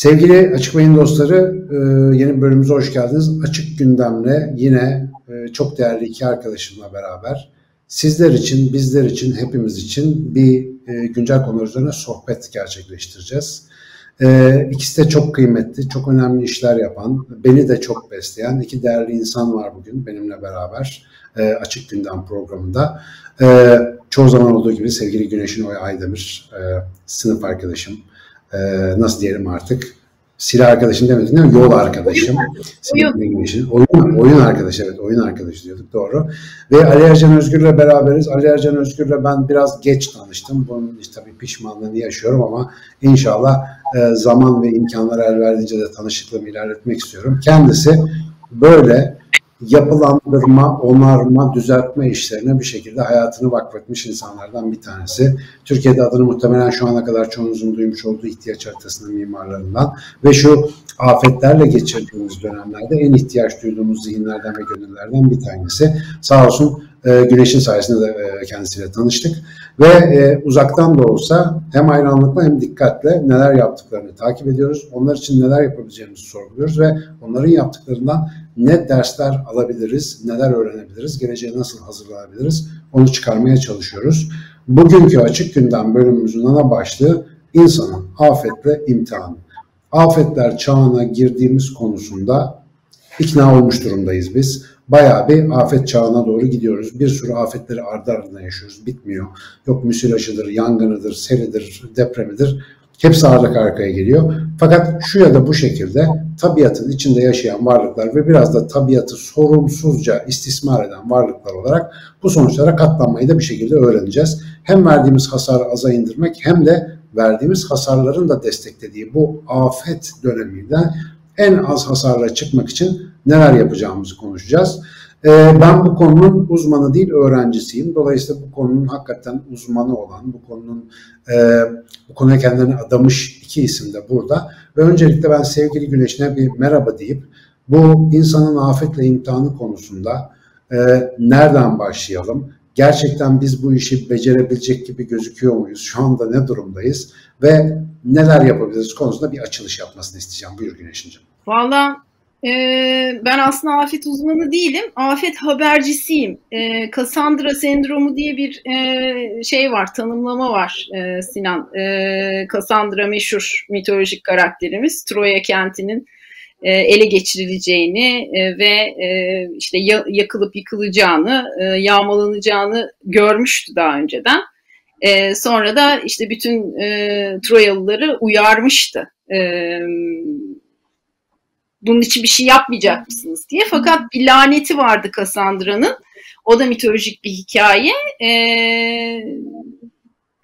Sevgili Açık Beyin dostları, e, yeni bölümümüze hoş geldiniz. Açık gündemle yine e, çok değerli iki arkadaşımla beraber sizler için, bizler için, hepimiz için bir e, güncel konu üzerine sohbet gerçekleştireceğiz. İkisi de çok kıymetli, çok önemli işler yapan, beni de çok besleyen iki değerli insan var bugün benimle beraber Açık Gündem programında. Çoğu zaman olduğu gibi sevgili Güneşin Oy Aydemir, sınıf arkadaşım, e, nasıl diyelim artık silah arkadaşım demedin değil mi? Yol arkadaşım. Oyun. oyun. Oyun arkadaşı evet oyun arkadaşı diyorduk doğru. Ve Ali Ercan Özgür'le beraberiz. Ali Ercan Özgür'le ben biraz geç tanıştım. Bunun işte tabii pişmanlığını yaşıyorum ama inşallah e, zaman ve imkanlar el verdiğince de tanışıklığımı ilerletmek istiyorum. Kendisi böyle yapılandırma, onarma, düzeltme işlerine bir şekilde hayatını vakfetmiş insanlardan bir tanesi. Türkiye'de adını muhtemelen şu ana kadar çoğunuzun duymuş olduğu ihtiyaç haritasının mimarlarından ve şu afetlerle geçirdiğimiz dönemlerde en ihtiyaç duyduğumuz zihinlerden ve gönüllerden bir tanesi. Sağ olsun e, Güneş'in sayesinde de e, kendisiyle tanıştık. Ve e, uzaktan da olsa hem hayranlıkla hem dikkatle neler yaptıklarını takip ediyoruz. Onlar için neler yapabileceğimizi sorguluyoruz ve onların yaptıklarından ne dersler alabiliriz, neler öğrenebiliriz, geleceğe nasıl hazırlanabiliriz onu çıkarmaya çalışıyoruz. Bugünkü açık gündem bölümümüzün ana başlığı insanın afetle imtihanı. Afetler çağına girdiğimiz konusunda ikna olmuş durumdayız biz. Bayağı bir afet çağına doğru gidiyoruz. Bir sürü afetleri ardı ardına yaşıyoruz. Bitmiyor. Yok müsilajıdır, yangınıdır, selidir, depremidir. Hepsi arka arkaya geliyor. Fakat şu ya da bu şekilde tabiatın içinde yaşayan varlıklar ve biraz da tabiatı sorumsuzca istismar eden varlıklar olarak bu sonuçlara katlanmayı da bir şekilde öğreneceğiz. Hem verdiğimiz hasarı aza indirmek hem de verdiğimiz hasarların da desteklediği bu afet döneminden en az hasarla çıkmak için neler yapacağımızı konuşacağız. Ee, ben bu konunun uzmanı değil öğrencisiyim. Dolayısıyla bu konunun hakikaten uzmanı olan, bu konunun e, bu konuya kendilerini adamış iki isim de burada. Ve öncelikle ben sevgili Güneş'ine bir merhaba deyip bu insanın afetle imtihanı konusunda e, nereden başlayalım? Gerçekten biz bu işi becerebilecek gibi gözüküyor muyuz? Şu anda ne durumdayız? Ve neler yapabiliriz konusunda bir açılış yapmasını isteyeceğim. Buyur Güneş'inciğim. Valla ee, ben aslında afet uzmanı değilim. Afet habercisiyim. Ee, Cassandra sendromu diye bir e, şey var, tanımlama var e, Sinan. E, Cassandra meşhur mitolojik karakterimiz. Troya kentinin e, ele geçirileceğini e, ve e, işte ya, yakılıp yıkılacağını, e, yağmalanacağını görmüştü daha önceden. E, sonra da işte bütün e, Troyalıları uyarmıştı. E, bunun için bir şey yapmayacak mısınız diye. Fakat bir laneti vardı Cassandra'nın. O da mitolojik bir hikaye. Ee,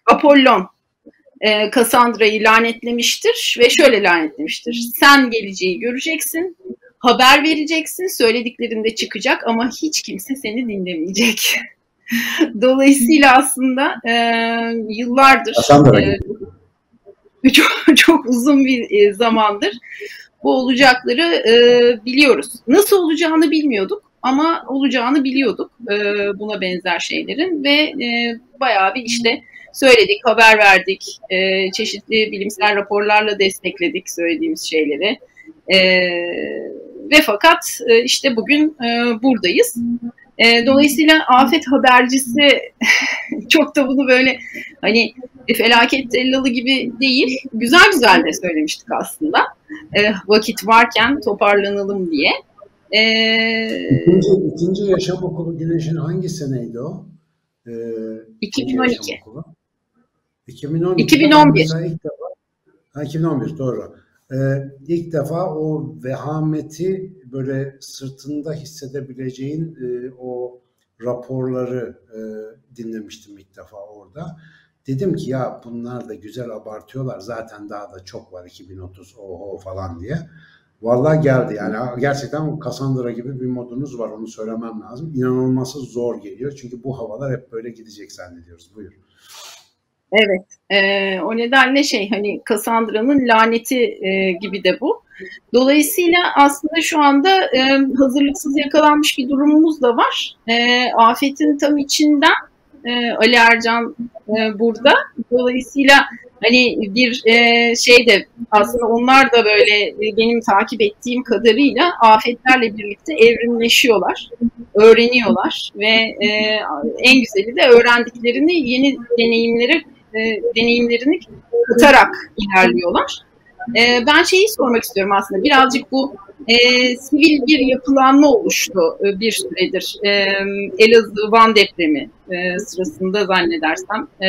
Apollon e, Cassandra'yı lanetlemiştir ve şöyle lanetlemiştir. Sen geleceği göreceksin, haber vereceksin, söylediklerinde çıkacak ama hiç kimse seni dinlemeyecek. Dolayısıyla aslında e, yıllardır e, çok, çok uzun bir e, zamandır bu olacakları e, biliyoruz. Nasıl olacağını bilmiyorduk ama olacağını biliyorduk e, buna benzer şeylerin ve e, bayağı bir işte söyledik, haber verdik, e, çeşitli bilimsel raporlarla destekledik söylediğimiz şeyleri. E, ve fakat e, işte bugün e, buradayız. E, dolayısıyla afet habercisi çok da bunu böyle hani felaket tellalı gibi değil, güzel güzel de söylemiştik aslında. E, vakit varken toparlanalım diye. E, ikinci, ikinci yaşam okulu Güneş'in hangi seneydi o? E, 2012. 2012. 2011. Ilk defa, ha, 2011 doğru. Ee, ilk defa o vehameti böyle sırtında hissedebileceğin e, o raporları e, dinlemiştim ilk defa orada. Dedim ki ya bunlar da güzel abartıyorlar zaten daha da çok var 2030 oho falan diye. Vallahi geldi yani gerçekten Cassandra gibi bir modunuz var onu söylemem lazım. İnanılması zor geliyor çünkü bu havalar hep böyle gidecek zannediyoruz. Buyur. Evet. E, o nedenle şey hani Cassandra'nın laneti e, gibi de bu. Dolayısıyla aslında şu anda e, hazırlıksız yakalanmış bir durumumuz da var. E, afetin tam içinden e, Ali Ercan e, burada. Dolayısıyla hani bir e, şey de aslında onlar da böyle e, benim takip ettiğim kadarıyla afetlerle birlikte evrimleşiyorlar, öğreniyorlar ve e, en güzeli de öğrendiklerini yeni deneyimlere e, deneyimlerini katarak ilerliyorlar. E, ben şeyi sormak istiyorum aslında birazcık bu e, sivil bir yapılanma oluştu e, bir süredir. E, Elazığ Van depremi e, sırasında zannedersem e,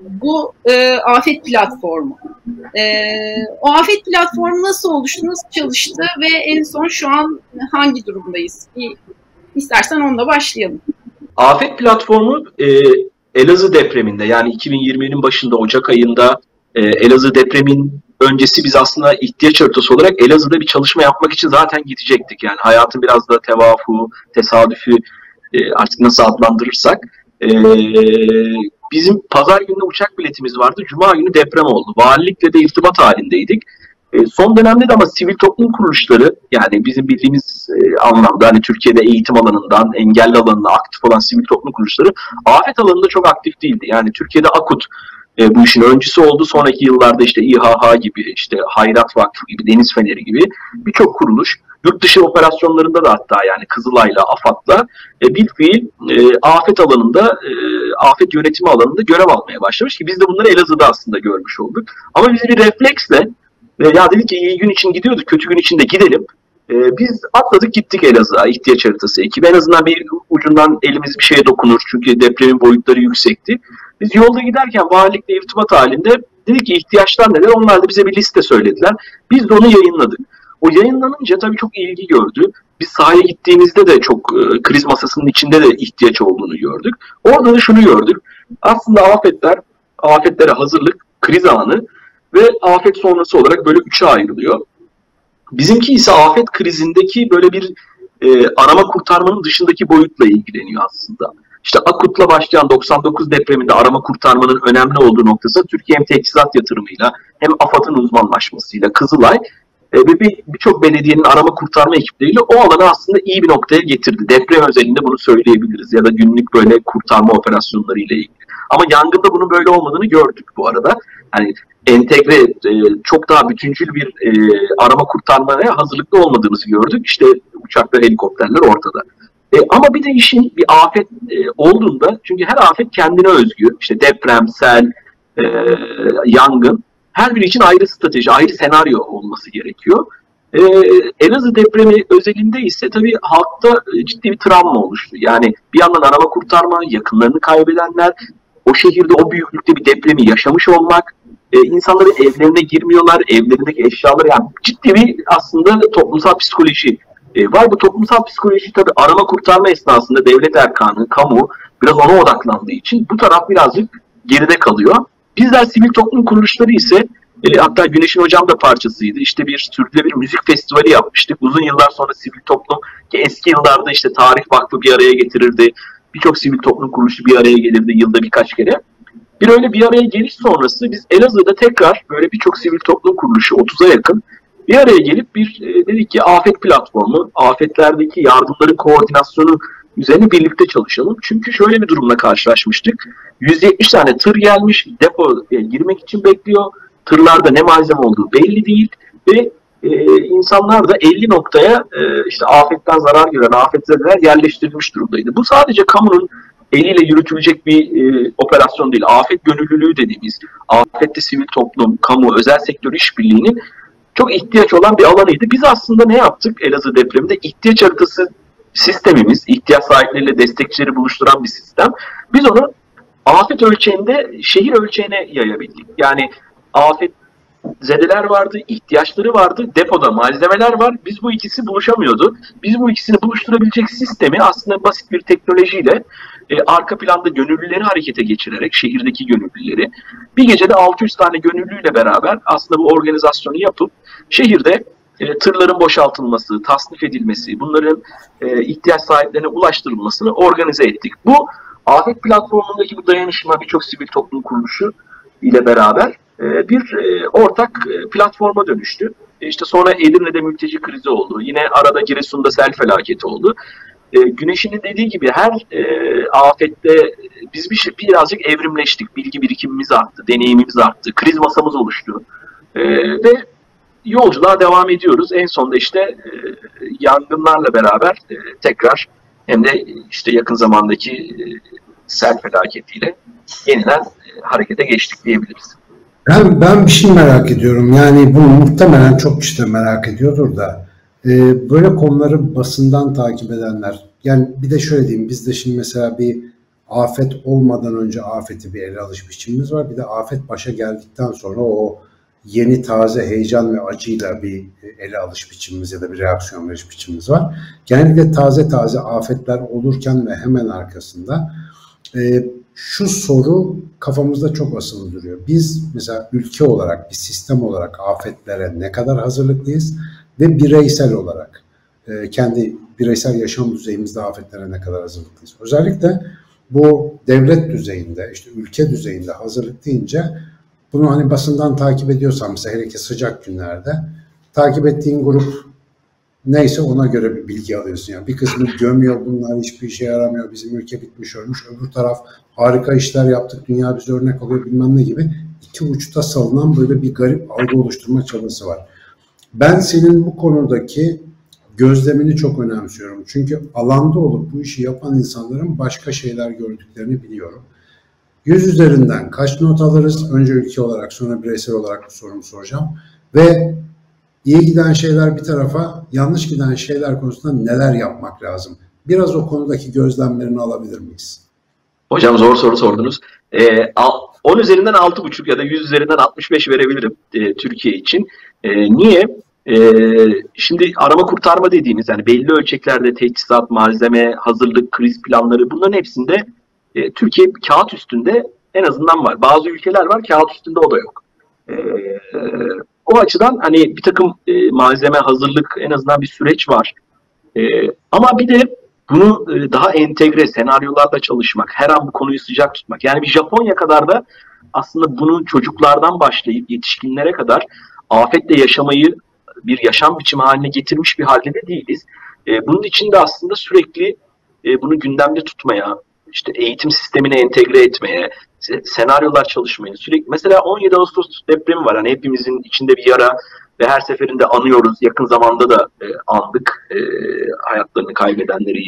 bu e, afet platformu. E, o afet platformu nasıl oluştu, nasıl çalıştı ve en son şu an hangi durumdayız? Bir, istersen onunla başlayalım. Afet platformu e, Elazığ depreminde yani 2020'nin başında Ocak ayında e, Elazığ depremin öncesi biz aslında ihtiyaç haritası olarak Elazığ'da bir çalışma yapmak için zaten gidecektik. Yani hayatın biraz da tevafu, tesadüfü e, artık nasıl adlandırırsak. E, bizim pazar günü uçak biletimiz vardı. Cuma günü deprem oldu. Valilikle de irtibat halindeydik. E, son dönemde de ama sivil toplum kuruluşları yani bizim bildiğimiz e, anlamda hani Türkiye'de eğitim alanından engelli alanında aktif olan sivil toplum kuruluşları afet alanında çok aktif değildi. Yani Türkiye'de akut e, bu işin öncüsü oldu. Sonraki yıllarda işte İHH gibi, işte Hayrat Vakfı gibi, Deniz Feneri gibi birçok kuruluş yurt dışı operasyonlarında da hatta yani Kızılay'la, AFAD'la e, bir fiil e, afet alanında, e, afet yönetimi alanında görev almaya başlamış ki biz de bunları Elazığ'da aslında görmüş olduk. Ama biz bir refleksle e, ya dedik ki iyi gün için gidiyorduk, kötü gün için de gidelim. E, biz atladık gittik Elazığ'a ihtiyaç haritası ekibi. En azından bir ucundan elimiz bir şeye dokunur çünkü depremin boyutları yüksekti. Biz yolda giderken valilikle irtibat halinde dedik ki ihtiyaçlar neler? Onlar da bize bir liste söylediler. Biz de onu yayınladık. O yayınlanınca tabii çok ilgi gördü. Biz sahaya gittiğimizde de çok e, kriz masasının içinde de ihtiyaç olduğunu gördük. Orada da şunu gördük. Aslında afetler, afetlere hazırlık, kriz anı ve afet sonrası olarak böyle üçe ayrılıyor. Bizimki ise afet krizindeki böyle bir e, arama kurtarmanın dışındaki boyutla ilgileniyor aslında. İşte Akut'la başlayan 99 depreminde arama kurtarmanın önemli olduğu noktası Türkiye hem teçhizat yatırımıyla hem AFAD'ın uzmanlaşmasıyla Kızılay e, ve birçok belediyenin arama kurtarma ekipleriyle o alanı aslında iyi bir noktaya getirdi. Deprem özelinde bunu söyleyebiliriz ya da günlük böyle kurtarma operasyonları ile ilgili. Ama yangında bunun böyle olmadığını gördük bu arada. Hani entegre, e, çok daha bütüncül bir e, arama kurtarmaya hazırlıklı olmadığımızı gördük. İşte uçaklar, helikopterler ortada. E, ama bir de işin bir afet e, olduğunda çünkü her afet kendine özgü. İşte deprem, sel, e, yangın her biri için ayrı strateji, ayrı senaryo olması gerekiyor. Ee, Elazığ depremi özelinde ise tabii halkta ciddi bir travma oluştu. Yani bir yandan arama kurtarma, yakınlarını kaybedenler, o şehirde o büyüklükte bir depremi yaşamış olmak, e, insanların evlerine girmiyorlar, evlerindeki eşyaları yani ciddi bir aslında toplumsal psikoloji e, var. Bu toplumsal psikoloji tabii arama kurtarma esnasında devlet erkanı, kamu biraz ona odaklandığı için bu taraf birazcık geride kalıyor. Bizler sivil toplum kuruluşları ise e, hatta Güneş'in hocam da parçasıydı. İşte bir Türk'le bir müzik festivali yapmıştık. Uzun yıllar sonra sivil toplum ki eski yıllarda işte Tarih Vakfı bir araya getirirdi. Birçok sivil toplum kuruluşu bir araya gelirdi yılda birkaç kere. Bir öyle bir araya geliş sonrası biz Elazığ'da tekrar böyle birçok sivil toplum kuruluşu 30'a yakın bir araya gelip bir e, dedik ki afet platformu, afetlerdeki yardımların koordinasyonu üzerine birlikte çalışalım. Çünkü şöyle bir durumla karşılaşmıştık. 170 tane tır gelmiş, depo e, girmek için bekliyor. Tırlarda ne malzeme olduğu belli değil ve e, insanlar da 50 noktaya e, işte afetten zarar gören afetzedeler yerleştirilmiş durumdaydı. Bu sadece kamunun eliyle yürütülecek bir e, operasyon değil. Afet gönüllülüğü dediğimiz, afette sivil toplum, kamu, özel sektör işbirliğinin çok ihtiyaç olan bir alanıydı. Biz aslında ne yaptık Elazığ depreminde? ihtiyaç haritası sistemimiz, ihtiyaç sahipleriyle destekçileri buluşturan bir sistem. Biz onu afet ölçeğinde şehir ölçeğine yayabildik. Yani afet zedeler vardı, ihtiyaçları vardı, depoda malzemeler var. Biz bu ikisi buluşamıyordu. Biz bu ikisini buluşturabilecek sistemi aslında basit bir teknolojiyle e, arka planda gönüllüleri harekete geçirerek, şehirdeki gönüllüleri bir gecede 600 tane gönüllüyle beraber aslında bu organizasyonu yapıp şehirde e, tırların boşaltılması, tasnif edilmesi, bunların e, ihtiyaç sahiplerine ulaştırılmasını organize ettik. Bu afet platformundaki bu dayanışma birçok sivil toplum kuruluşu ile beraber bir e, ortak e, platforma dönüştü. E, işte sonra Edirne'de mülteci krizi oldu. Yine arada Giresun'da sel felaketi oldu. Güneş'in dediği gibi her afette biz bir şey, birazcık evrimleştik. Bilgi birikimimiz arttı, deneyimimiz arttı, kriz masamız oluştu. Ve yolculuğa devam ediyoruz. En sonunda işte yangınlarla beraber tekrar hem de işte yakın zamandaki sel felaketiyle yeniden harekete geçtik diyebiliriz. Ben, ben bir şey merak ediyorum. Yani bunu muhtemelen çok kişi de merak ediyordur da e, böyle konuları basından takip edenler yani bir de şöyle diyeyim biz de şimdi mesela bir afet olmadan önce afeti bir ele alış biçimimiz var. Bir de afet başa geldikten sonra o yeni taze heyecan ve acıyla bir ele alış biçimimiz ya da bir reaksiyon veriş biçimimiz var. Genellikle taze taze afetler olurken ve hemen arkasında e, şu soru kafamızda çok asılı duruyor. Biz mesela ülke olarak, bir sistem olarak afetlere ne kadar hazırlıklıyız ve bireysel olarak e, kendi bireysel yaşam düzeyimizde afetlere ne kadar hazırlıklıyız. Özellikle bu devlet düzeyinde, işte ülke düzeyinde hazırlık deyince bunu hani basından takip ediyorsan mesela hele ki sıcak günlerde takip ettiğin grup neyse ona göre bir bilgi alıyorsun. Yani bir kısmı gömüyor bunlar hiçbir işe yaramıyor. Bizim ülke bitmiş ölmüş. Öbür taraf harika işler yaptık. Dünya bize örnek alıyor bilmem ne gibi. iki uçta salınan böyle bir garip algı oluşturma çabası var. Ben senin bu konudaki gözlemini çok önemsiyorum. Çünkü alanda olup bu işi yapan insanların başka şeyler gördüklerini biliyorum. Yüz üzerinden kaç not alırız? Önce ülke olarak sonra bireysel olarak bu sorumu soracağım. Ve iyi giden şeyler bir tarafa, yanlış giden şeyler konusunda neler yapmak lazım? Biraz o konudaki gözlemlerini alabilir miyiz? Hocam zor soru sordunuz. Ee, 10 üzerinden 6,5 ya da 100 üzerinden 65 verebilirim e, Türkiye için. E, niye? E, şimdi arama kurtarma dediğimiz yani belli ölçeklerde teçhizat, malzeme, hazırlık, kriz planları bunların hepsinde e, Türkiye kağıt üstünde en azından var. Bazı ülkeler var kağıt üstünde o da yok. E, o açıdan hani bir takım e, malzeme, hazırlık en azından bir süreç var. E, ama bir de bunu e, daha entegre senaryolarla çalışmak, her an bu konuyu sıcak tutmak. Yani bir Japonya kadar da aslında bunun çocuklardan başlayıp yetişkinlere kadar afetle yaşamayı bir yaşam biçimi haline getirmiş bir halde de değiliz. E, bunun için de aslında sürekli e, bunu gündemde tutmaya, işte eğitim sistemine entegre etmeye, senaryolar çalışmaya sürekli mesela 17 Ağustos depremi var. Hani hepimizin içinde bir yara ve her seferinde anıyoruz. Yakın zamanda da e, andık e, hayatlarını kaybedenleri,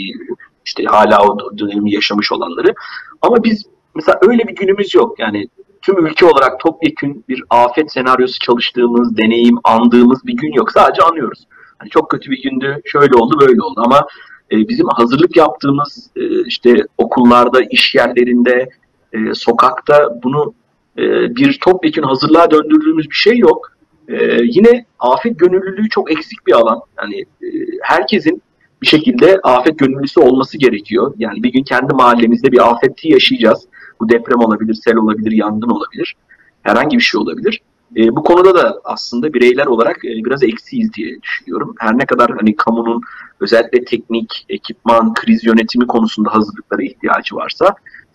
işte hala o dönemi yaşamış olanları. Ama biz mesela öyle bir günümüz yok. Yani tüm ülke olarak topyekün bir afet senaryosu çalıştığımız, deneyim, andığımız bir gün yok. Sadece anıyoruz. Hani çok kötü bir gündü, şöyle oldu, böyle oldu ama e, bizim hazırlık yaptığımız e, işte okullarda, iş yerlerinde, e, sokakta bunu e, bir topyekun hazırlığa döndürdüğümüz bir şey yok. E, yine afet gönüllülüğü çok eksik bir alan. Yani e, herkesin bir şekilde afet gönüllüsü olması gerekiyor. Yani bir gün kendi mahallemizde bir afeti yaşayacağız. Bu deprem olabilir, sel olabilir, yangın olabilir. Herhangi bir şey olabilir. E, bu konuda da aslında bireyler olarak e, biraz eksiyiz diye düşünüyorum. Her ne kadar hani kamunun özellikle teknik, ekipman, kriz yönetimi konusunda hazırlıklara ihtiyacı varsa,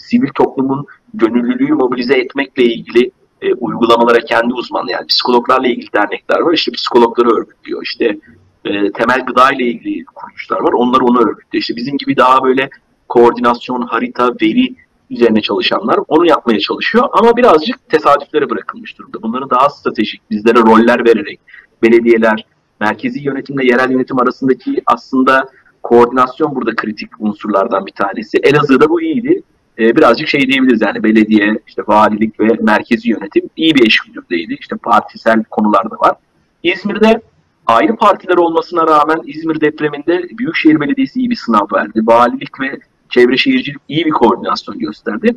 sivil toplumun gönüllülüğü mobilize etmekle ilgili e, uygulamalara kendi uzmanı yani psikologlarla ilgili dernekler var. İşte psikologları örgütlüyor. İşte e, temel gıda ile ilgili kuruluşlar var. Onlar onu örgütlüyor. İşte bizim gibi daha böyle koordinasyon, harita, veri üzerine çalışanlar onu yapmaya çalışıyor ama birazcık tesadüflere bırakılmış durumda. Bunları daha stratejik, bizlere roller vererek belediyeler, merkezi yönetimle yerel yönetim arasındaki aslında koordinasyon burada kritik unsurlardan bir tanesi. Elazığ'da bu iyiydi. Ee, birazcık şey diyebiliriz yani belediye, işte valilik ve merkezi yönetim iyi bir eşgüdümdeydi. İşte partisel konular da var. İzmir'de ayrı partiler olmasına rağmen İzmir depreminde Büyükşehir Belediyesi iyi bir sınav verdi. Valilik ve çevre şehircilik iyi bir koordinasyon gösterdi.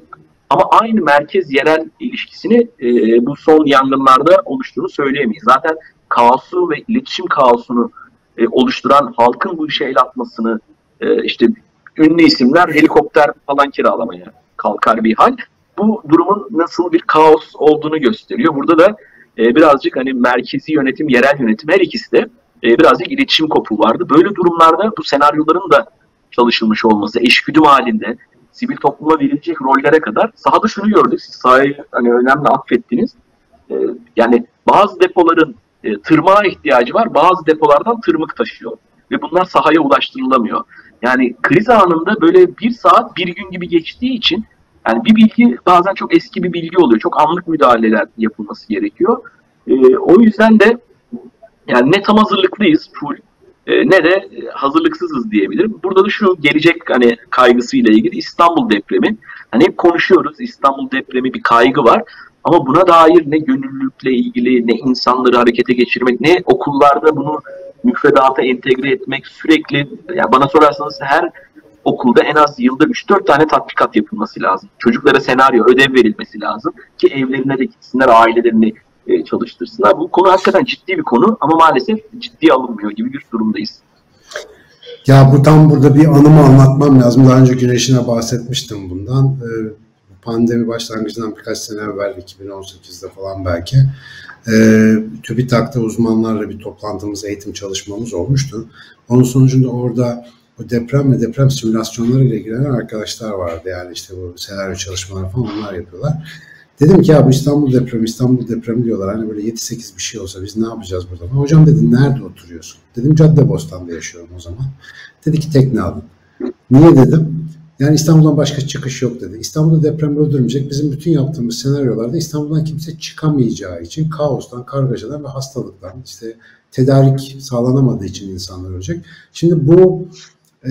Ama aynı merkez yerel ilişkisini e, bu son yangınlarda oluştuğunu söyleyemeyiz. Zaten kaosu ve iletişim kaosunu e, oluşturan halkın bu işe el atmasını e, işte ünlü isimler helikopter falan kiralamaya kalkar bir hal. Bu durumun nasıl bir kaos olduğunu gösteriyor. Burada da e, birazcık hani merkezi yönetim, yerel yönetim her ikisi de e, birazcık iletişim kopuğu vardı. Böyle durumlarda bu senaryoların da çalışılmış olması, eşgüdüm halinde sivil topluma verilecek rollere kadar sahada şunu gördük. Siz sahayı hani önemli affettiniz. E, yani bazı depoların e, tırmağa ihtiyacı var. Bazı depolardan tırmık taşıyor. Ve bunlar sahaya ulaştırılamıyor. Yani kriz anında böyle bir saat bir gün gibi geçtiği için Yani bir bilgi bazen çok eski bir bilgi oluyor. Çok anlık müdahaleler yapılması gerekiyor. E, o yüzden de yani ne tam hazırlıklıyız full e, ne de hazırlıksızız diyebilirim. Burada da şu gelecek hani kaygısıyla ilgili İstanbul depremi. Hani hep konuşuyoruz İstanbul depremi bir kaygı var. Ama buna dair ne gönüllülükle ilgili, ne insanları harekete geçirmek, ne okullarda bunu müfredata entegre etmek sürekli, yani bana sorarsanız her okulda en az yılda 3-4 tane tatbikat yapılması lazım. Çocuklara senaryo, ödev verilmesi lazım ki evlerine de gitsinler, ailelerini e, çalıştırsınlar. Bu konu hakikaten ciddi bir konu ama maalesef ciddiye alınmıyor gibi bir durumdayız. Ya bu tam burada bir anımı anlatmam lazım. Daha önce Güneş'ine bahsetmiştim bundan. Ee, pandemi başlangıcından birkaç sene evvel 2018'de falan belki e, TÜBİTAK'ta uzmanlarla bir toplantımız, eğitim çalışmamız olmuştu. Onun sonucunda orada bu deprem ve deprem simülasyonları ile ilgilenen arkadaşlar vardı. Yani işte bu senaryo çalışmaları falan onlar yapıyorlar. Dedim ki ya bu İstanbul depremi, İstanbul depremi diyorlar. Hani böyle 7-8 bir şey olsa biz ne yapacağız burada? Hocam dedi nerede oturuyorsun? Dedim Caddebostan'da yaşıyorum o zaman. Dedi ki tekne alın. Niye dedim? Yani İstanbul'dan başka çıkış yok dedi. İstanbul'da deprem öldürmeyecek. Bizim bütün yaptığımız senaryolarda İstanbul'dan kimse çıkamayacağı için kaostan, kargaşadan ve hastalıktan işte tedarik sağlanamadığı için insanlar ölecek. Şimdi bu e,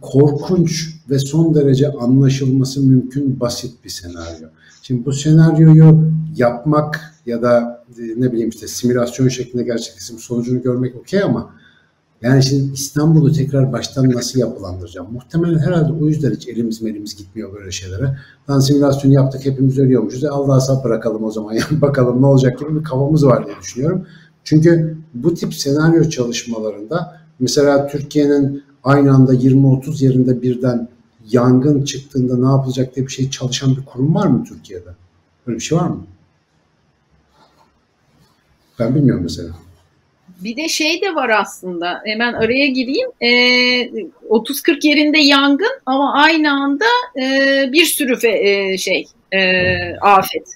korkunç ve son derece anlaşılması mümkün basit bir senaryo. Şimdi bu senaryoyu yapmak ya da e, ne bileyim işte simülasyon şeklinde gerçekleşim sonucunu görmek okey ama yani şimdi İstanbul'u tekrar baştan nasıl yapılandıracağım? Muhtemelen herhalde o yüzden hiç elimiz elimiz gitmiyor böyle şeylere. Lan simülasyonu yaptık hepimiz ölüyormuşuz. E Allah'a sap bırakalım o zaman yani bakalım ne olacak gibi bir kafamız var diye düşünüyorum. Çünkü bu tip senaryo çalışmalarında mesela Türkiye'nin aynı anda 20-30 yerinde birden yangın çıktığında ne yapılacak diye bir şey çalışan bir kurum var mı Türkiye'de? Böyle bir şey var mı? Ben bilmiyorum mesela. Bir de şey de var aslında. Hemen araya gireyim. E, 30-40 yerinde yangın ama aynı anda e, bir sürü fe, e, şey e, afet.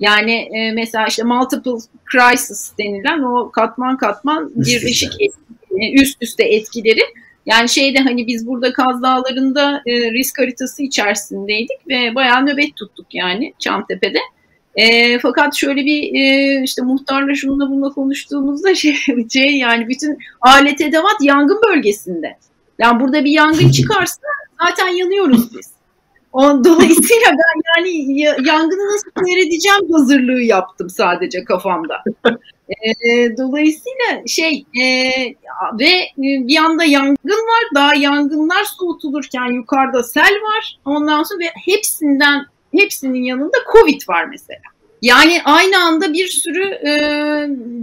Yani e, mesela işte multiple crisis denilen o katman katman bir birleşik üst üste etkileri. Yani şeyde hani biz burada Kaz Dağları'nda e, risk haritası içerisindeydik ve bayağı nöbet tuttuk yani Çamtepe'de. E, fakat şöyle bir e, işte muhtarla şununla bununla konuştuğumuzda şey, şey yani bütün alet edevat yangın bölgesinde. Yani burada bir yangın çıkarsa zaten yanıyoruz biz. Dolayısıyla ben yani yangını nasıl seyredeceğim hazırlığı yaptım sadece kafamda. E, dolayısıyla şey e, ve bir yanda yangın var. Daha yangınlar soğutulurken yukarıda sel var. Ondan sonra ve hepsinden hepsinin yanında Covid var mesela. Yani aynı anda bir sürü e,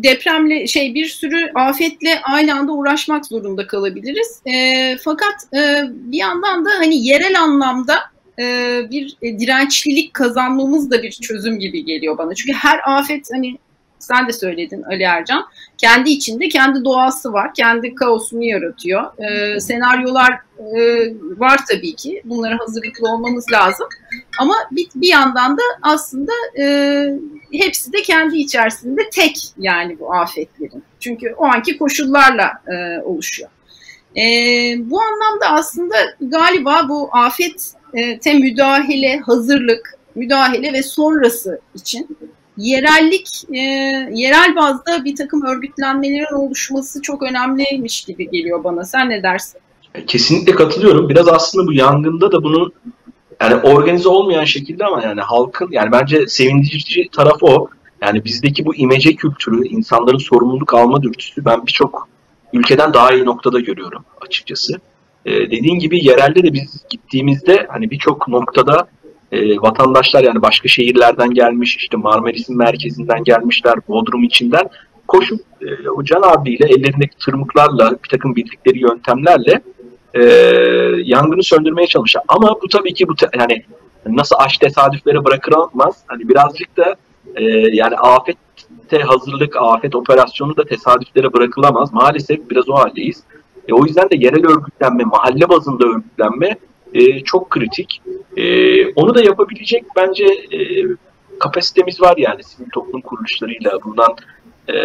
depremle şey bir sürü afetle aynı anda uğraşmak zorunda kalabiliriz. E, fakat e, bir yandan da hani yerel anlamda e, bir dirençlilik kazanmamız da bir çözüm gibi geliyor bana. Çünkü her afet hani sen de söyledin Ali Ercan. Kendi içinde kendi doğası var. Kendi kaosunu yaratıyor. E, senaryolar e, var tabii ki. Bunlara hazırlıklı olmamız lazım. Ama bir, bir yandan da aslında e, hepsi de kendi içerisinde tek yani bu afetlerin. Çünkü o anki koşullarla e, oluşuyor. E, bu anlamda aslında galiba bu afete müdahale, hazırlık, müdahale ve sonrası için yerellik, e, yerel bazda bir takım örgütlenmelerin oluşması çok önemliymiş gibi geliyor bana. Sen ne dersin? Kesinlikle katılıyorum. Biraz aslında bu yangında da bunu yani organize olmayan şekilde ama yani halkın yani bence sevindirici taraf o. Yani bizdeki bu imece kültürü, insanların sorumluluk alma dürtüsü ben birçok ülkeden daha iyi noktada görüyorum açıkçası. Ee, dediğin gibi yerelde de biz gittiğimizde hani birçok noktada e, vatandaşlar yani başka şehirlerden gelmiş, işte Marmaris'in merkezinden gelmişler, Bodrum içinden koşup e, o Can abiyle ellerindeki tırmıklarla bir takım bildikleri yöntemlerle e, yangını söndürmeye çalışıyor. Ama bu tabii ki bu yani nasıl aş tesadüflere bırakılamaz. Hani birazcık da e, yani afette hazırlık, afet operasyonu da tesadüflere bırakılamaz. Maalesef biraz o haldeyiz. E, o yüzden de yerel örgütlenme, mahalle bazında örgütlenme e, çok kritik. E, onu da yapabilecek bence e, kapasitemiz var yani sivil toplum kuruluşlarıyla, bundan e,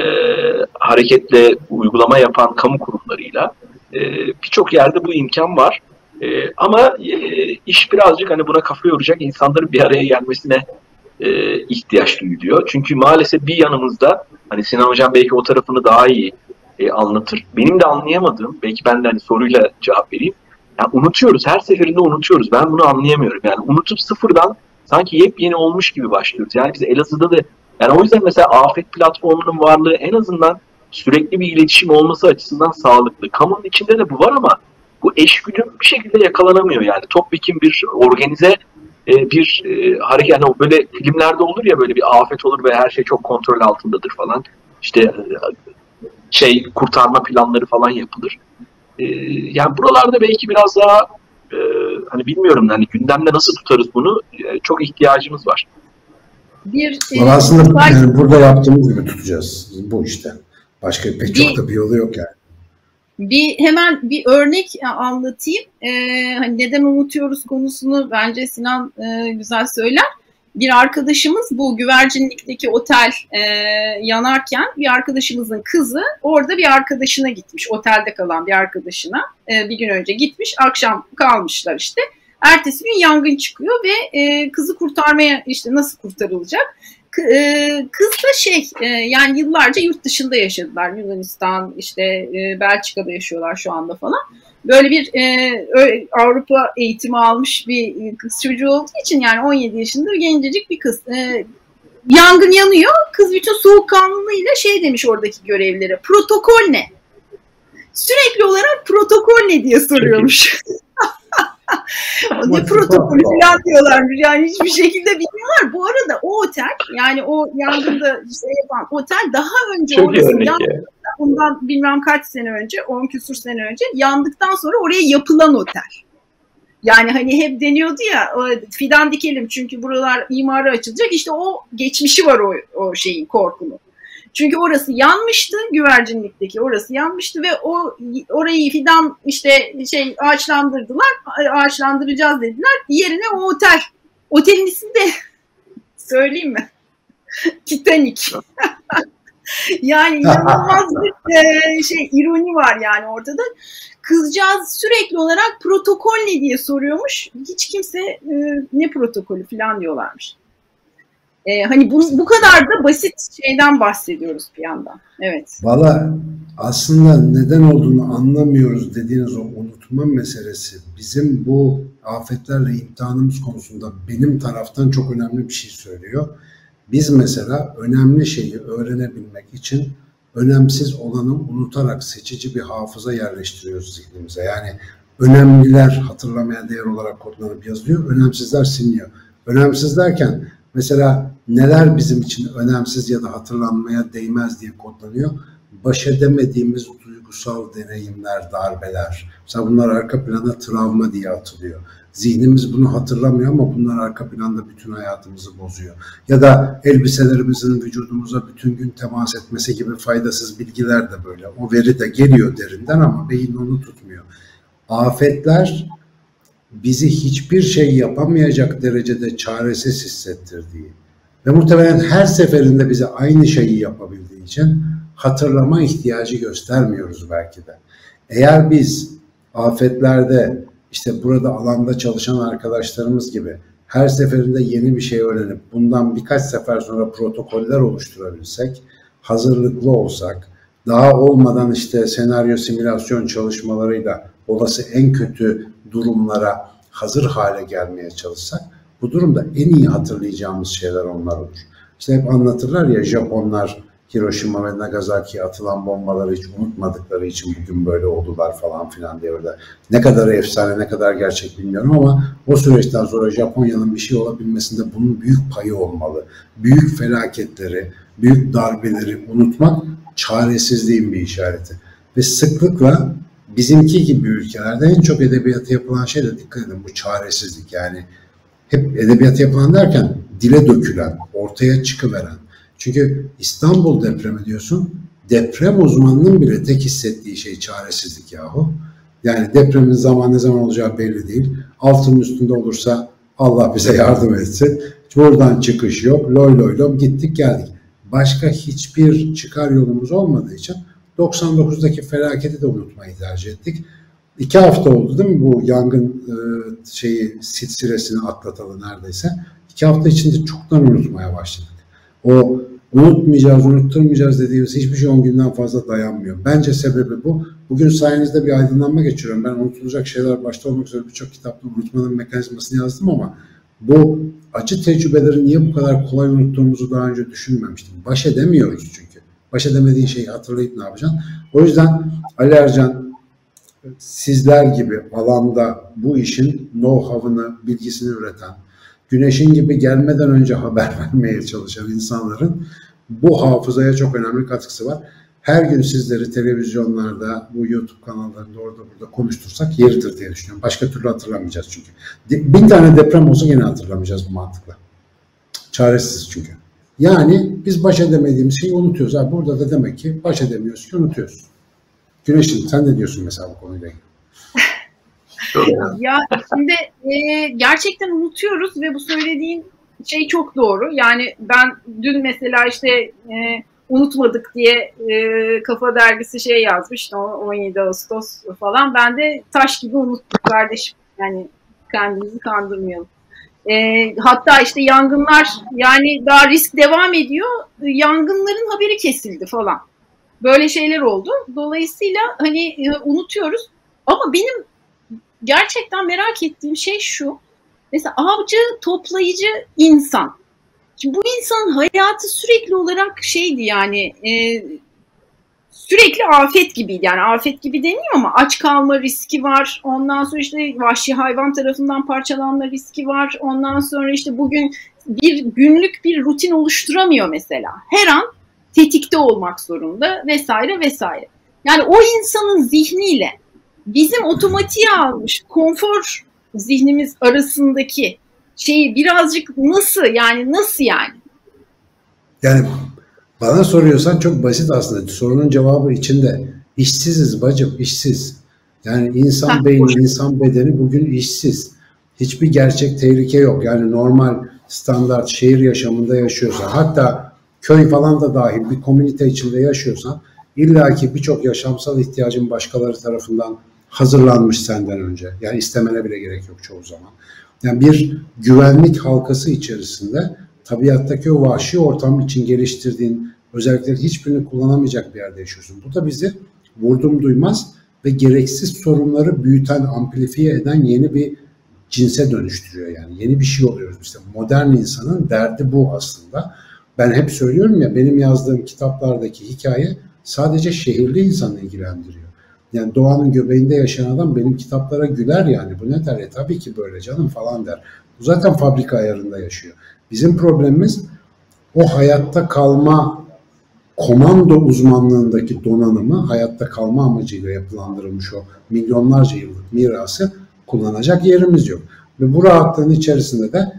hareketle uygulama yapan kamu kurumlarıyla. E, Birçok yerde bu imkan var. E, ama e, iş birazcık hani buna kafa yoracak insanların bir araya gelmesine e, ihtiyaç duyuluyor. Çünkü maalesef bir yanımızda hani Sinan Hocam belki o tarafını daha iyi e, anlatır. Benim de anlayamadığım, belki ben de hani soruyla cevap vereyim. Yani unutuyoruz, her seferinde unutuyoruz. Ben bunu anlayamıyorum. Yani unutup sıfırdan sanki yepyeni olmuş gibi başlıyoruz. Yani biz Elazığ'da da yani o yüzden mesela afet platformunun varlığı en azından sürekli bir iletişim olması açısından sağlıklı. Kamunun içinde de bu var ama bu eşgüdüm bir şekilde yakalanamıyor yani. Topyekun bir organize e, bir e, hareket yani böyle filmlerde olur ya böyle bir afet olur ve her şey çok kontrol altındadır falan. İşte e, şey kurtarma planları falan yapılır. E, yani buralarda belki biraz daha e, hani bilmiyorum hani gündemde nasıl tutarız bunu e, çok ihtiyacımız var. Bir e, aslında yani burada yaptığımız gibi tutacağız bu işte. Başka pek çok da bir yolu yok yani. Bir hemen bir örnek anlatayım. Ee, hani neden unutuyoruz konusunu bence Sinan e, güzel söyler. Bir arkadaşımız bu güvercinlikteki otel e, yanarken bir arkadaşımızın kızı orada bir arkadaşına gitmiş. Otelde kalan bir arkadaşına e, bir gün önce gitmiş. Akşam kalmışlar işte. Ertesi gün yangın çıkıyor ve e, kızı kurtarmaya işte nasıl kurtarılacak? E, kız da şey e, yani yıllarca yurt dışında yaşadılar. Yunanistan işte e, Belçika'da yaşıyorlar şu anda falan. Böyle bir Avrupa eğitimi almış bir kız çocuğu olduğu için yani 17 yaşında gencecik bir kız. Yangın yanıyor. Kız bütün soğukkanlılığıyla şey demiş oradaki görevlilere. Protokol ne? Sürekli olarak protokol ne diye soruyormuş. ne protokolü falan diyorlarmış. Yani hiçbir şekilde bilmiyorlar. Bu arada o otel yani o yangında şey yapan otel daha önce Çok orası yandı, bundan bilmem kaç sene önce 10 küsur sene önce yandıktan sonra oraya yapılan otel. Yani hani hep deniyordu ya fidan dikelim çünkü buralar imara açılacak. İşte o geçmişi var o, o şeyin korkunun. Çünkü orası yanmıştı, güvercinlikteki orası yanmıştı ve o orayı fidan işte şey ağaçlandırdılar, ağaçlandıracağız dediler. Yerine o otel. Otelin ismi de söyleyeyim mi? Titanic. yani inanılmaz bir e, şey ironi var yani ortada. Kızcağız sürekli olarak protokol ne diye soruyormuş. Hiç kimse e, ne protokolü falan diyorlarmış. E, hani bu, bu kadar da basit şeyden bahsediyoruz bir yandan. Evet. Valla aslında neden olduğunu anlamıyoruz dediğiniz o unutma meselesi bizim bu afetlerle imtihanımız konusunda benim taraftan çok önemli bir şey söylüyor. Biz mesela önemli şeyi öğrenebilmek için önemsiz olanı unutarak seçici bir hafıza yerleştiriyoruz zihnimize. Yani önemliler hatırlamaya değer olarak kodlanıp yazılıyor, önemsizler siliniyor. Önemsiz derken mesela neler bizim için önemsiz ya da hatırlanmaya değmez diye kodlanıyor. Baş edemediğimiz duygusal deneyimler, darbeler. Mesela bunlar arka plana travma diye atılıyor. Zihnimiz bunu hatırlamıyor ama bunlar arka planda bütün hayatımızı bozuyor. Ya da elbiselerimizin vücudumuza bütün gün temas etmesi gibi faydasız bilgiler de böyle. O veri de geliyor derinden ama beyin onu tutmuyor. Afetler bizi hiçbir şey yapamayacak derecede çaresiz hissettirdiği ve muhtemelen her seferinde bize aynı şeyi yapabildiği için hatırlama ihtiyacı göstermiyoruz belki de. Eğer biz afetlerde işte burada alanda çalışan arkadaşlarımız gibi her seferinde yeni bir şey öğrenip bundan birkaç sefer sonra protokoller oluşturabilsek, hazırlıklı olsak, daha olmadan işte senaryo simülasyon çalışmalarıyla olası en kötü durumlara hazır hale gelmeye çalışsak bu durumda en iyi hatırlayacağımız şeyler onlar olur. İşte hep anlatırlar ya Japonlar Hiroşima ve Nagasaki'ye atılan bombaları hiç unutmadıkları için bugün böyle oldular falan filan diye orada. Ne kadar efsane ne kadar gerçek bilmiyorum ama o süreçten sonra Japonya'nın bir şey olabilmesinde bunun büyük payı olmalı. Büyük felaketleri, büyük darbeleri unutmak çaresizliğin bir işareti. Ve sıklıkla bizimki gibi ülkelerde en çok edebiyata yapılan şey de dikkat edin bu çaresizlik yani hep edebiyat yapılan derken dile dökülen, ortaya çıkıveren. Çünkü İstanbul depremi diyorsun, deprem uzmanının bile tek hissettiği şey çaresizlik yahu. Yani depremin zaman ne zaman olacağı belli değil. Altının üstünde olursa Allah bize yardım etsin. Buradan çıkış yok. Loy loy lom gittik geldik. Başka hiçbir çıkar yolumuz olmadığı için 99'daki felaketi de unutmayı tercih ettik. iki hafta oldu değil mi bu yangın e, şeyi silsilesini atlatalı neredeyse. İki hafta içinde çoktan unutmaya başladık. O unutmayacağız, unutturmayacağız dediğimiz hiçbir şey 10 günden fazla dayanmıyor. Bence sebebi bu. Bugün sayenizde bir aydınlanma geçiriyorum. Ben unutulacak şeyler başta olmak üzere birçok kitapta unutmanın mekanizmasını yazdım ama bu acı tecrübeleri niye bu kadar kolay unuttuğumuzu daha önce düşünmemiştim. Baş edemiyoruz çünkü. Baş edemediğin şeyi hatırlayıp ne yapacaksın? O yüzden Ali Ercan sizler gibi alanda bu işin know-how'ını, bilgisini üreten, güneşin gibi gelmeden önce haber vermeye çalışan insanların bu hafızaya çok önemli katkısı var. Her gün sizleri televizyonlarda, bu YouTube kanallarında orada burada konuştursak yeridir diye düşünüyorum. Başka türlü hatırlamayacağız çünkü. Bin tane deprem olsa yine hatırlamayacağız bu mantıkla. Çaresiz çünkü. Yani biz baş edemediğimiz şeyi unutuyoruz. Ha, burada da demek ki baş edemiyoruz ki unutuyoruz. Güneş'in sen ne diyorsun mesela bu konuyla ilgili? ya şimdi e, gerçekten unutuyoruz ve bu söylediğin şey çok doğru. Yani ben dün mesela işte e, unutmadık diye e, Kafa Dergisi şey yazmış 17 Ağustos falan. Ben de taş gibi unuttuk kardeşim. Yani kendimizi kandırmayalım. E, hatta işte yangınlar yani daha risk devam ediyor. Yangınların haberi kesildi falan. Böyle şeyler oldu. Dolayısıyla hani e, unutuyoruz. Ama benim gerçekten merak ettiğim şey şu. Mesela avcı, toplayıcı insan. Şimdi bu insanın hayatı sürekli olarak şeydi yani e, sürekli afet gibiydi. Yani afet gibi deniyor ama aç kalma riski var. Ondan sonra işte vahşi hayvan tarafından parçalanma riski var. Ondan sonra işte bugün bir günlük bir rutin oluşturamıyor mesela. Her an tetikte olmak zorunda vesaire vesaire. Yani o insanın zihniyle bizim otomatiğe almış konfor zihnimiz arasındaki şeyi birazcık nasıl yani nasıl yani? Yani bana soruyorsan çok basit aslında. Sorunun cevabı içinde. İşsiziz bacım, işsiz. Yani insan ha, beyni, hoş. insan bedeni bugün işsiz. Hiçbir gerçek tehlike yok. Yani normal standart şehir yaşamında yaşıyorsan, hatta köy falan da dahil bir komünite içinde yaşıyorsan, illaki birçok yaşamsal ihtiyacın başkaları tarafından hazırlanmış senden önce. Yani istemene bile gerek yok çoğu zaman. Yani bir güvenlik halkası içerisinde tabiattaki o vahşi ortam için geliştirdiğin özellikleri hiçbirini kullanamayacak bir yerde yaşıyorsun. Bu da bizi vurdum duymaz ve gereksiz sorunları büyüten, amplifiye eden yeni bir cinse dönüştürüyor yani. Yeni bir şey oluyoruz. İşte modern insanın derdi bu aslında. Ben hep söylüyorum ya benim yazdığım kitaplardaki hikaye sadece şehirli insanı ilgilendiriyor. Yani doğanın göbeğinde yaşayan adam benim kitaplara güler yani. Bu ne der? E tabii ki böyle canım falan der. Bu zaten fabrika ayarında yaşıyor. Bizim problemimiz o hayatta kalma komando uzmanlığındaki donanımı hayatta kalma amacıyla yapılandırılmış o milyonlarca yıllık mirası kullanacak yerimiz yok. Ve bu rahatlığın içerisinde de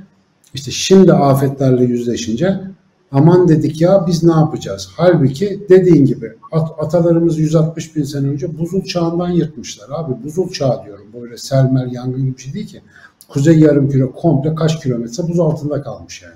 işte şimdi afetlerle yüzleşince aman dedik ya biz ne yapacağız? Halbuki dediğin gibi at, atalarımız 160 bin sene önce buzul çağından yırtmışlar abi. Buzul çağı diyorum böyle selmer yangın gibi bir şey değil ki. Kuzey yarım küre komple kaç kilometre buz altında kalmış yani.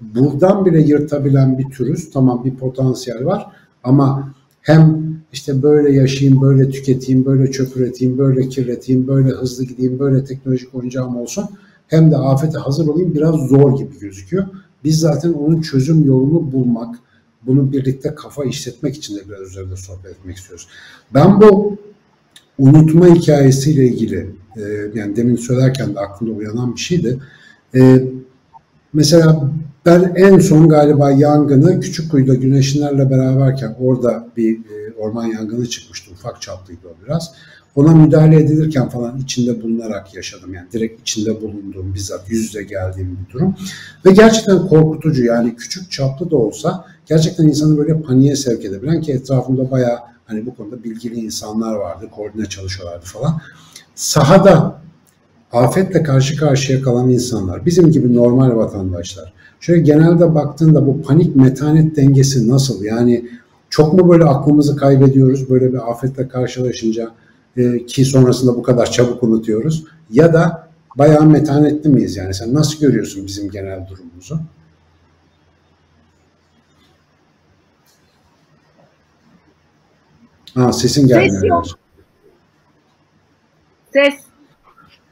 Buradan bile yırtabilen bir türüz. Tamam bir potansiyel var ama hem işte böyle yaşayayım, böyle tüketeyim, böyle çöp üreteyim, böyle kirleteyim, böyle hızlı gideyim, böyle teknolojik oyuncağım olsun. Hem de afete hazır olayım biraz zor gibi gözüküyor. Biz zaten onun çözüm yolunu bulmak, bunu birlikte kafa işletmek için de biraz üzerinde sohbet etmek istiyoruz. Ben bu unutma hikayesiyle ilgili e, yani demin söylerken de aklımda uyanan bir şeydi. E, mesela ben en son galiba yangını Küçükkuyu'da güneşlerle beraberken orada bir e, orman yangını çıkmıştı. Ufak çaplıydı o biraz. Ona müdahale edilirken falan içinde bulunarak yaşadım. Yani direkt içinde bulunduğum, bizzat yüz yüze geldiğim bir durum. Ve gerçekten korkutucu yani küçük çaplı da olsa gerçekten insanı böyle paniğe sevk edebilen ki etrafımda bayağı hani bu konuda bilgili insanlar vardı, koordine çalışıyorlardı falan. Sahada afetle karşı karşıya kalan insanlar, bizim gibi normal vatandaşlar. Şöyle genelde baktığında bu panik metanet dengesi nasıl? Yani çok mu böyle aklımızı kaybediyoruz böyle bir afetle karşılaşınca? e, ki sonrasında bu kadar çabuk unutuyoruz ya da bayağı metanetli miyiz yani sen nasıl görüyorsun bizim genel durumumuzu? Ha, sesin gelmiyor. Ses yok. Ses.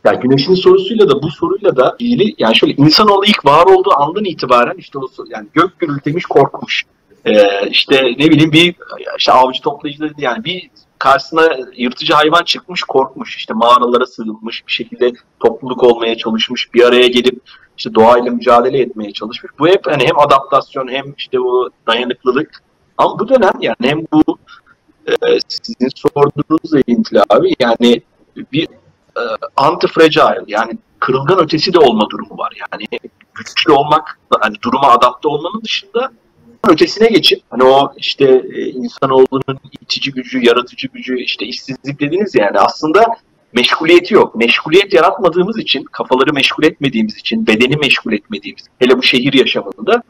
Ya güneşin sorusuyla da bu soruyla da ilgili yani şöyle insanoğlu ilk var olduğu andan itibaren işte o yani gök gürültemiş korkmuş. Ee, işte ne bileyim bir işte avcı toplayıcı yani bir karşısına yırtıcı hayvan çıkmış korkmuş işte mağaralara sığınmış bir şekilde topluluk olmaya çalışmış bir araya gelip işte doğayla mücadele etmeye çalışmış. Bu hep hani hem adaptasyon hem işte o dayanıklılık ama bu dönem yani hem bu e, sizin sorduğunuz ilintili abi yani bir e, anti-fragile yani kırılgan ötesi de olma durumu var. Yani güçlü olmak, hani duruma adapte olmanın dışında ötesine geçip hani o işte e, insanoğlunun itici gücü, yaratıcı gücü, işte işsizlik dediniz yani aslında meşguliyeti yok. Meşguliyet yaratmadığımız için, kafaları meşgul etmediğimiz için, bedeni meşgul etmediğimiz, hele bu şehir yaşamında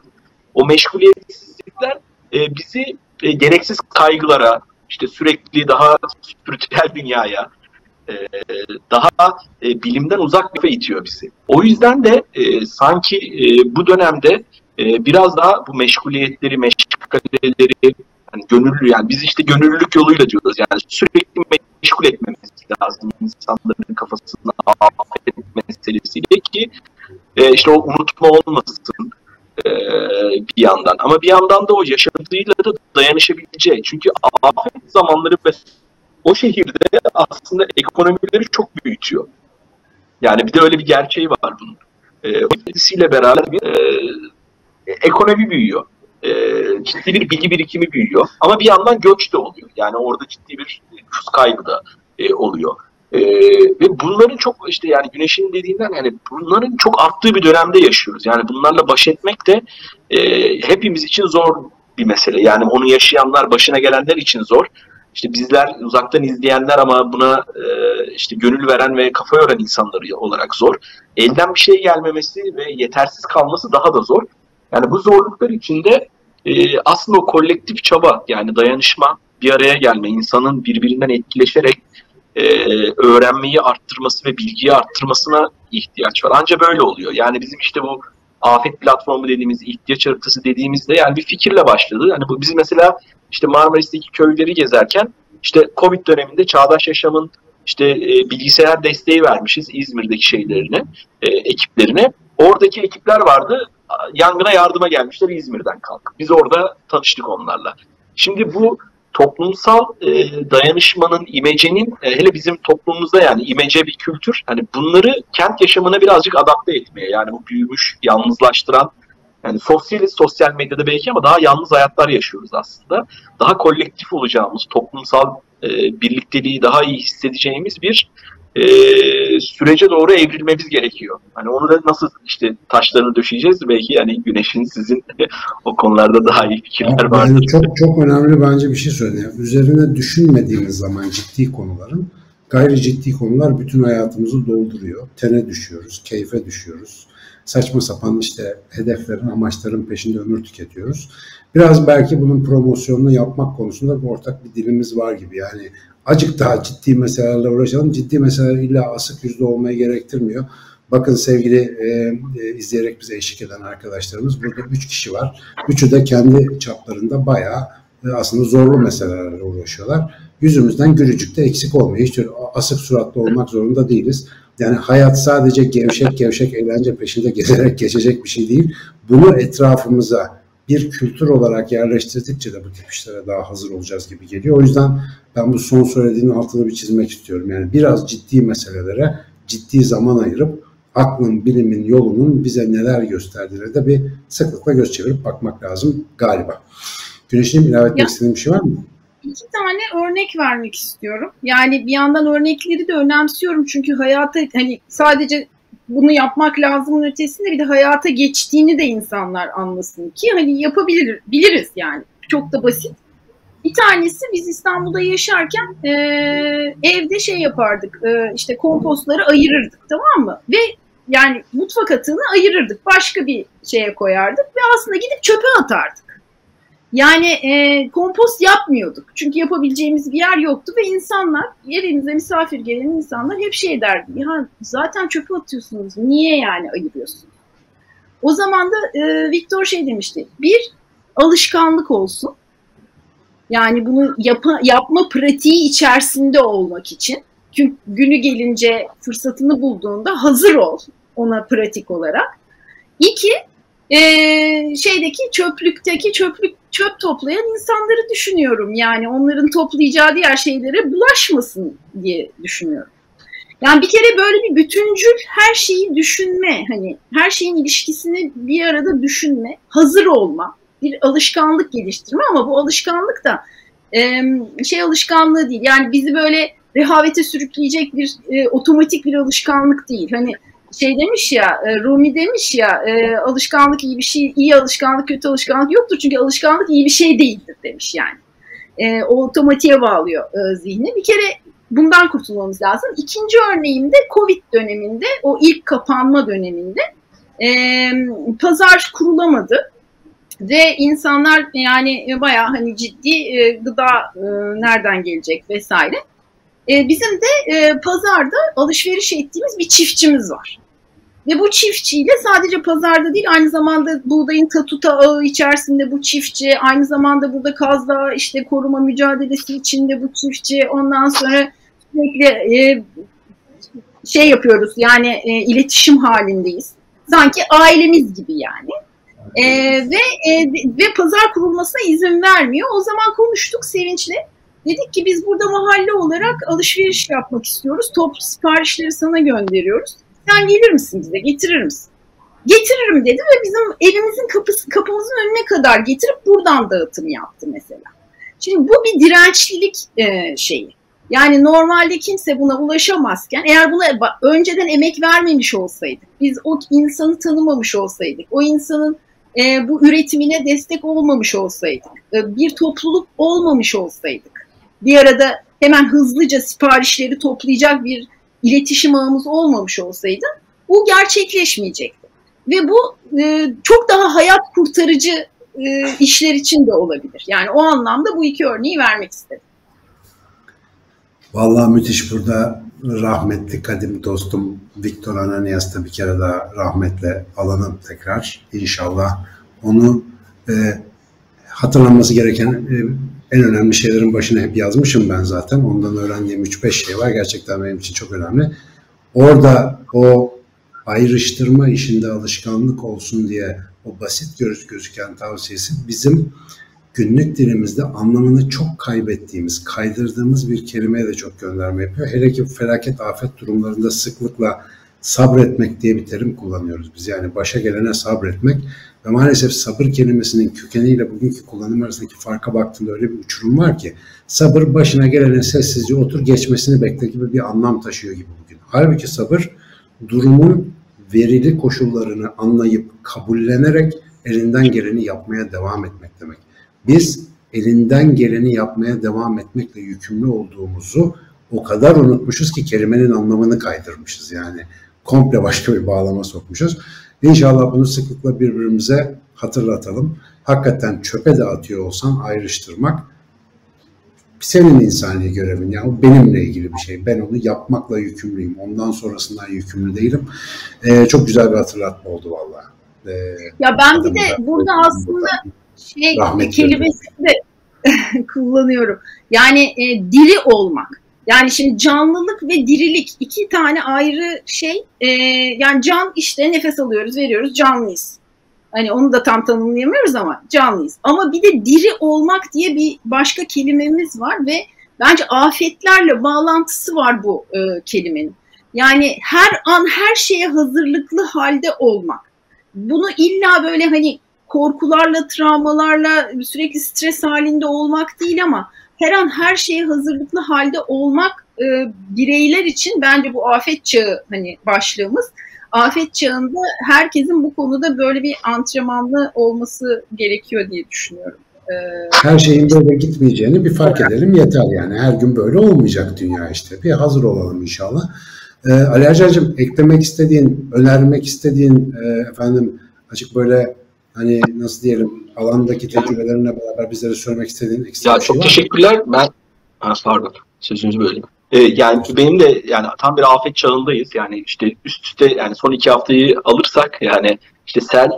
o meşguliyetsizlikler e, bizi e, gereksiz kaygılara, işte sürekli daha spiritüel dünyaya, e, daha e, bilimden uzak bir itiyor bizi. O yüzden de e, sanki bu dönemde biraz daha bu meşguliyetleri, meşgaleleri, yani gönüllü yani biz işte gönüllülük yoluyla diyoruz. Yani sürekli meşgul etmemiz lazım insanların kafasına afet meselesiyle ki işte o unutma olmasın bir yandan. Ama bir yandan da o yaşadığıyla da dayanışabileceği çünkü afet zamanları ve o şehirde aslında ekonomileri çok büyütüyor. Yani bir de öyle bir gerçeği var bunun. E, o etkisiyle beraber bir e, ekonomi büyüyor. E, ciddi bir bilgi birikimi büyüyor. Ama bir yandan göç de oluyor. Yani orada ciddi bir nüfus kaybı da e, oluyor. E, ve bunların çok işte yani güneşin dediğinden yani bunların çok arttığı bir dönemde yaşıyoruz. Yani bunlarla baş etmek de e, hepimiz için zor bir mesele. Yani onu yaşayanlar, başına gelenler için zor. İşte bizler uzaktan izleyenler ama buna e, işte gönül veren ve kafa yoran insanları olarak zor. Elden bir şey gelmemesi ve yetersiz kalması daha da zor. Yani bu zorluklar içinde e, aslında o kolektif çaba yani dayanışma, bir araya gelme, insanın birbirinden etkileşerek e, öğrenmeyi arttırması ve bilgiyi arttırmasına ihtiyaç var. Ancak böyle oluyor. Yani bizim işte bu afet platformu dediğimiz, ihtiyaç haritası dediğimizde yani bir fikirle başladı. Yani bu biz mesela işte Marmaris'teki köyleri gezerken işte Covid döneminde çağdaş yaşamın işte e, bilgisayar desteği vermişiz İzmir'deki şeylerine, e, ekiplerine. Oradaki ekipler vardı yangına yardıma gelmişler İzmir'den kalk. Biz orada tanıştık onlarla. Şimdi bu toplumsal e, dayanışmanın, imecenin e, hele bizim toplumumuzda yani imece bir kültür. Hani bunları kent yaşamına birazcık adapte etmeye yani bu büyümüş, yalnızlaştıran yani sosyaliz, sosyal medyada belki ama daha yalnız hayatlar yaşıyoruz aslında. Daha kolektif olacağımız, toplumsal e, birlikteliği daha iyi hissedeceğimiz bir e, sürece doğru evrilmemiz gerekiyor. Hani onu da nasıl işte taşlarını döşeyeceğiz belki yani güneşin sizin o konularda daha iyi fikirler var. Yani çok çok önemli bence bir şey söyledi. üzerine düşünmediğimiz zaman ciddi konuların gayri ciddi konular bütün hayatımızı dolduruyor. Tene düşüyoruz, keyfe düşüyoruz. Saçma sapan işte hedeflerin, amaçların peşinde ömür tüketiyoruz. Biraz belki bunun promosyonunu yapmak konusunda bir ortak bir dilimiz var gibi. Yani Acık daha ciddi meselelerle uğraşalım. Ciddi meseleler illa asık yüzlü olmayı gerektirmiyor. Bakın sevgili e, e, izleyerek bize eşlik eden arkadaşlarımız burada üç kişi var. Üçü de kendi çaplarında bayağı e, aslında zorlu meselelerle uğraşıyorlar. Yüzümüzden gülücük de eksik olmuyor. Hiç asık suratlı olmak zorunda değiliz. Yani hayat sadece gevşek gevşek eğlence peşinde gezerek geçecek bir şey değil. Bunu etrafımıza bir kültür olarak yerleştirdikçe de bu tip işlere daha hazır olacağız gibi geliyor. O yüzden ben bu son söylediğinin altını bir çizmek istiyorum. Yani biraz ciddi meselelere ciddi zaman ayırıp aklın, bilimin, yolunun bize neler gösterdiğine de bir sıklıkla göz çevirip bakmak lazım galiba. Güneş'in ilave etmek istediğin bir şey var mı? İki tane örnek vermek istiyorum. Yani bir yandan örnekleri de önemsiyorum çünkü hayata hani sadece bunu yapmak lazımın ötesinde bir de hayata geçtiğini de insanlar anlasın ki hani yapabilir biliriz yani. Çok da basit. Bir tanesi biz İstanbul'da yaşarken e, evde şey yapardık e, işte kompostları ayırırdık tamam mı? Ve yani mutfak atığını ayırırdık. Başka bir şeye koyardık ve aslında gidip çöpe atardık. Yani e, kompost yapmıyorduk. Çünkü yapabileceğimiz bir yer yoktu ve insanlar, evimize misafir gelen insanlar hep şey derdi. Ya zaten çöpe atıyorsunuz. Niye yani ayırıyorsunuz? O zaman da e, Viktor şey demişti. Bir, alışkanlık olsun. Yani bunu yapa, yapma pratiği içerisinde olmak için. günü gelince fırsatını bulduğunda hazır ol ona pratik olarak. İki, e, şeydeki çöplükteki çöplük çöp toplayan insanları düşünüyorum. Yani onların toplayacağı diğer şeylere bulaşmasın diye düşünüyorum. Yani bir kere böyle bir bütüncül her şeyi düşünme, hani her şeyin ilişkisini bir arada düşünme, hazır olma, bir alışkanlık geliştirme ama bu alışkanlık da e, şey alışkanlığı değil. Yani bizi böyle rehavete sürükleyecek bir e, otomatik bir alışkanlık değil. Hani şey demiş ya, e, Rumi demiş ya, e, alışkanlık iyi bir şey, iyi alışkanlık, kötü alışkanlık yoktur. Çünkü alışkanlık iyi bir şey değildir demiş yani. E, o otomatiğe bağlıyor e, zihni. Bir kere bundan kurtulmamız lazım. İkinci örneğim de Covid döneminde, o ilk kapanma döneminde e, pazar kurulamadı ve insanlar yani baya hani ciddi e, gıda e, nereden gelecek vesaire. E, bizim de e, pazarda alışveriş ettiğimiz bir çiftçimiz var. Ve bu çiftçiyle sadece pazarda değil aynı zamanda buğdayın tatuta ağı içerisinde bu çiftçi, aynı zamanda burada kazda işte koruma mücadelesi içinde bu çiftçi, ondan sonra sürekli e, şey yapıyoruz yani e, iletişim halindeyiz. Sanki ailemiz gibi yani. E, ve e, ve pazar kurulmasına izin vermiyor. O zaman konuştuk Sevinç'le. Dedik ki biz burada mahalle olarak alışveriş yapmak istiyoruz. Toplu siparişleri sana gönderiyoruz. Sen gelir misin bize? Getirir misin? Getiririm dedi ve bizim evimizin kapısı, kapımızın önüne kadar getirip buradan dağıtım yaptı mesela. Şimdi bu bir dirençlilik e, şeyi. Yani normalde kimse buna ulaşamazken eğer buna önceden emek vermemiş olsaydık, biz o insanı tanımamış olsaydık, o insanın e, bu üretimine destek olmamış olsaydık, e, bir topluluk olmamış olsaydık, bir arada hemen hızlıca siparişleri toplayacak bir iletişim ağımız olmamış olsaydı bu gerçekleşmeyecekti. Ve bu e, çok daha hayat kurtarıcı e, işler için de olabilir. Yani o anlamda bu iki örneği vermek istedim. Vallahi müthiş burada rahmetli kadim dostum Viktor Ananias'ta bir kere daha rahmetle alalım tekrar. İnşallah onu e, hatırlanması gereken e, en önemli şeylerin başına hep yazmışım ben zaten. Ondan öğrendiğim 3-5 şey var. Gerçekten benim için çok önemli. Orada o ayrıştırma işinde alışkanlık olsun diye o basit göz gözüken tavsiyesi bizim günlük dilimizde anlamını çok kaybettiğimiz, kaydırdığımız bir kelimeye de çok gönderme yapıyor. Hele ki felaket afet durumlarında sıklıkla sabretmek diye bir terim kullanıyoruz biz. Yani başa gelene sabretmek ve maalesef sabır kelimesinin kökeniyle bugünkü kullanım arasındaki farka baktığında öyle bir uçurum var ki sabır başına gelene sessizce otur geçmesini bekle gibi bir anlam taşıyor gibi bugün. Halbuki sabır durumun verili koşullarını anlayıp kabullenerek elinden geleni yapmaya devam etmek demek. Biz elinden geleni yapmaya devam etmekle yükümlü olduğumuzu o kadar unutmuşuz ki kelimenin anlamını kaydırmışız. Yani komple başka bir bağlama sokmuşuz. İnşallah bunu sıklıkla birbirimize hatırlatalım. Hakikaten çöpe de atıyor olsan ayrıştırmak senin insani görevin. Yani o benimle ilgili bir şey. Ben onu yapmakla yükümlüyüm. Ondan sonrasından yükümlü değilim. Ee, çok güzel bir hatırlatma oldu valla. Ee, ya ben bir de burada aslında şey kelimesini de kullanıyorum. Yani e, diri olmak. Yani şimdi canlılık ve dirilik iki tane ayrı şey. E, yani can işte nefes alıyoruz, veriyoruz, canlıyız. Hani onu da tam tanımlayamıyoruz ama canlıyız. Ama bir de diri olmak diye bir başka kelimemiz var ve bence afetlerle bağlantısı var bu e, kelimenin. Yani her an her şeye hazırlıklı halde olmak. Bunu illa böyle hani korkularla, travmalarla sürekli stres halinde olmak değil ama her an her şeye hazırlıklı halde olmak e, bireyler için bence bu afet çağı hani başlığımız. Afet çağında herkesin bu konuda böyle bir antrenmanlı olması gerekiyor diye düşünüyorum. E, her şeyin böyle gitmeyeceğini bir fark edelim yeter yani. Her gün böyle olmayacak dünya işte. Bir hazır olalım inşallah. Ee, Ali Ercan'cığım eklemek istediğin, önermek istediğin e, efendim açık böyle hani nasıl diyelim alandaki tecrübelerine beraber bizlere söylemek istediğin ekstra ya, şey çok teşekkürler. Ben ha, pardon sözünüzü böleyim. Ee, yani benim de yani tam bir afet çağındayız. Yani işte üst üste yani son iki haftayı alırsak yani işte sel,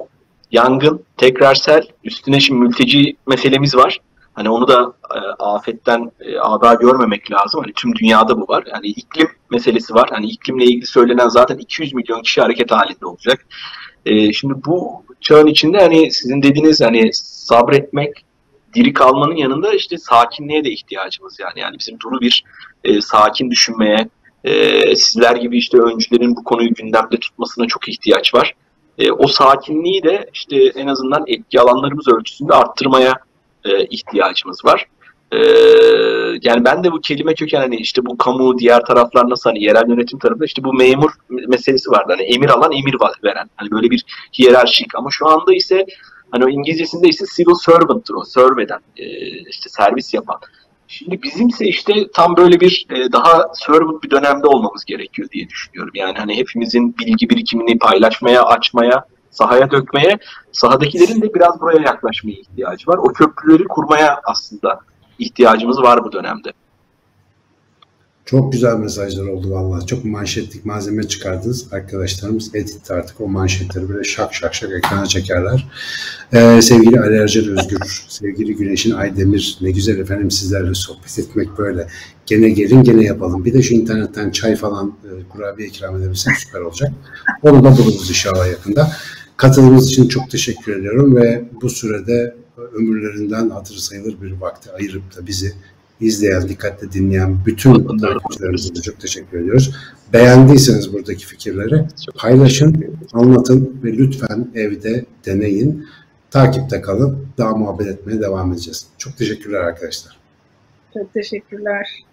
yangın, tekrar sel, üstüne şimdi mülteci meselemiz var. Hani onu da e, afetten e, ada görmemek lazım. Hani tüm dünyada bu var. Yani iklim meselesi var. Hani iklimle ilgili söylenen zaten 200 milyon kişi hareket halinde olacak. E, şimdi bu çağın içinde hani sizin dediğiniz hani sabretmek, diri kalmanın yanında işte sakinliğe de ihtiyacımız yani. Yani bizim duru bir e, sakin düşünmeye, e, sizler gibi işte öncülerin bu konuyu gündemde tutmasına çok ihtiyaç var. E, o sakinliği de işte en azından etki alanlarımız ölçüsünde arttırmaya e, ihtiyacımız var. E, yani ben de bu kelime köken hani işte bu kamu diğer taraflar nasıl hani yerel yönetim tarafında işte bu memur meselesi vardı. Hani emir alan emir veren. Hani böyle bir hiyerarşik ama şu anda ise hani o İngilizcesinde ise civil servant'tır o serve e, işte servis yapan. Şimdi bizimse işte tam böyle bir e, daha servant bir dönemde olmamız gerekiyor diye düşünüyorum. Yani hani hepimizin bilgi birikimini paylaşmaya, açmaya, sahaya dökmeye, sahadakilerin de biraz buraya yaklaşmaya ihtiyacı var. O köprüleri kurmaya aslında ihtiyacımız var bu dönemde. Çok güzel mesajlar oldu vallahi. Çok manşetlik malzeme çıkardınız. Arkadaşlarımız editte artık o manşetleri böyle şak şak şak ekrana çekerler. Ee, sevgili Ali Ercan Özgür, sevgili Güneş'in Aydemir, ne güzel efendim sizlerle sohbet etmek böyle. Gene gelin gene yapalım. Bir de şu internetten çay falan e, kurabiye ikram edebilsek süper olacak. Onu da buluruz inşallah yakında. Katılımınız için çok teşekkür ediyorum ve bu sürede ömürlerinden hatırı sayılır bir vakti ayırıp da bizi izleyen, dikkatle dinleyen bütün takipçilerimize de çok teşekkür ediyoruz. Beğendiyseniz buradaki fikirleri paylaşın, anlatın ve lütfen evde deneyin. Takipte kalın. Daha muhabbet etmeye devam edeceğiz. Çok teşekkürler arkadaşlar. Çok teşekkürler.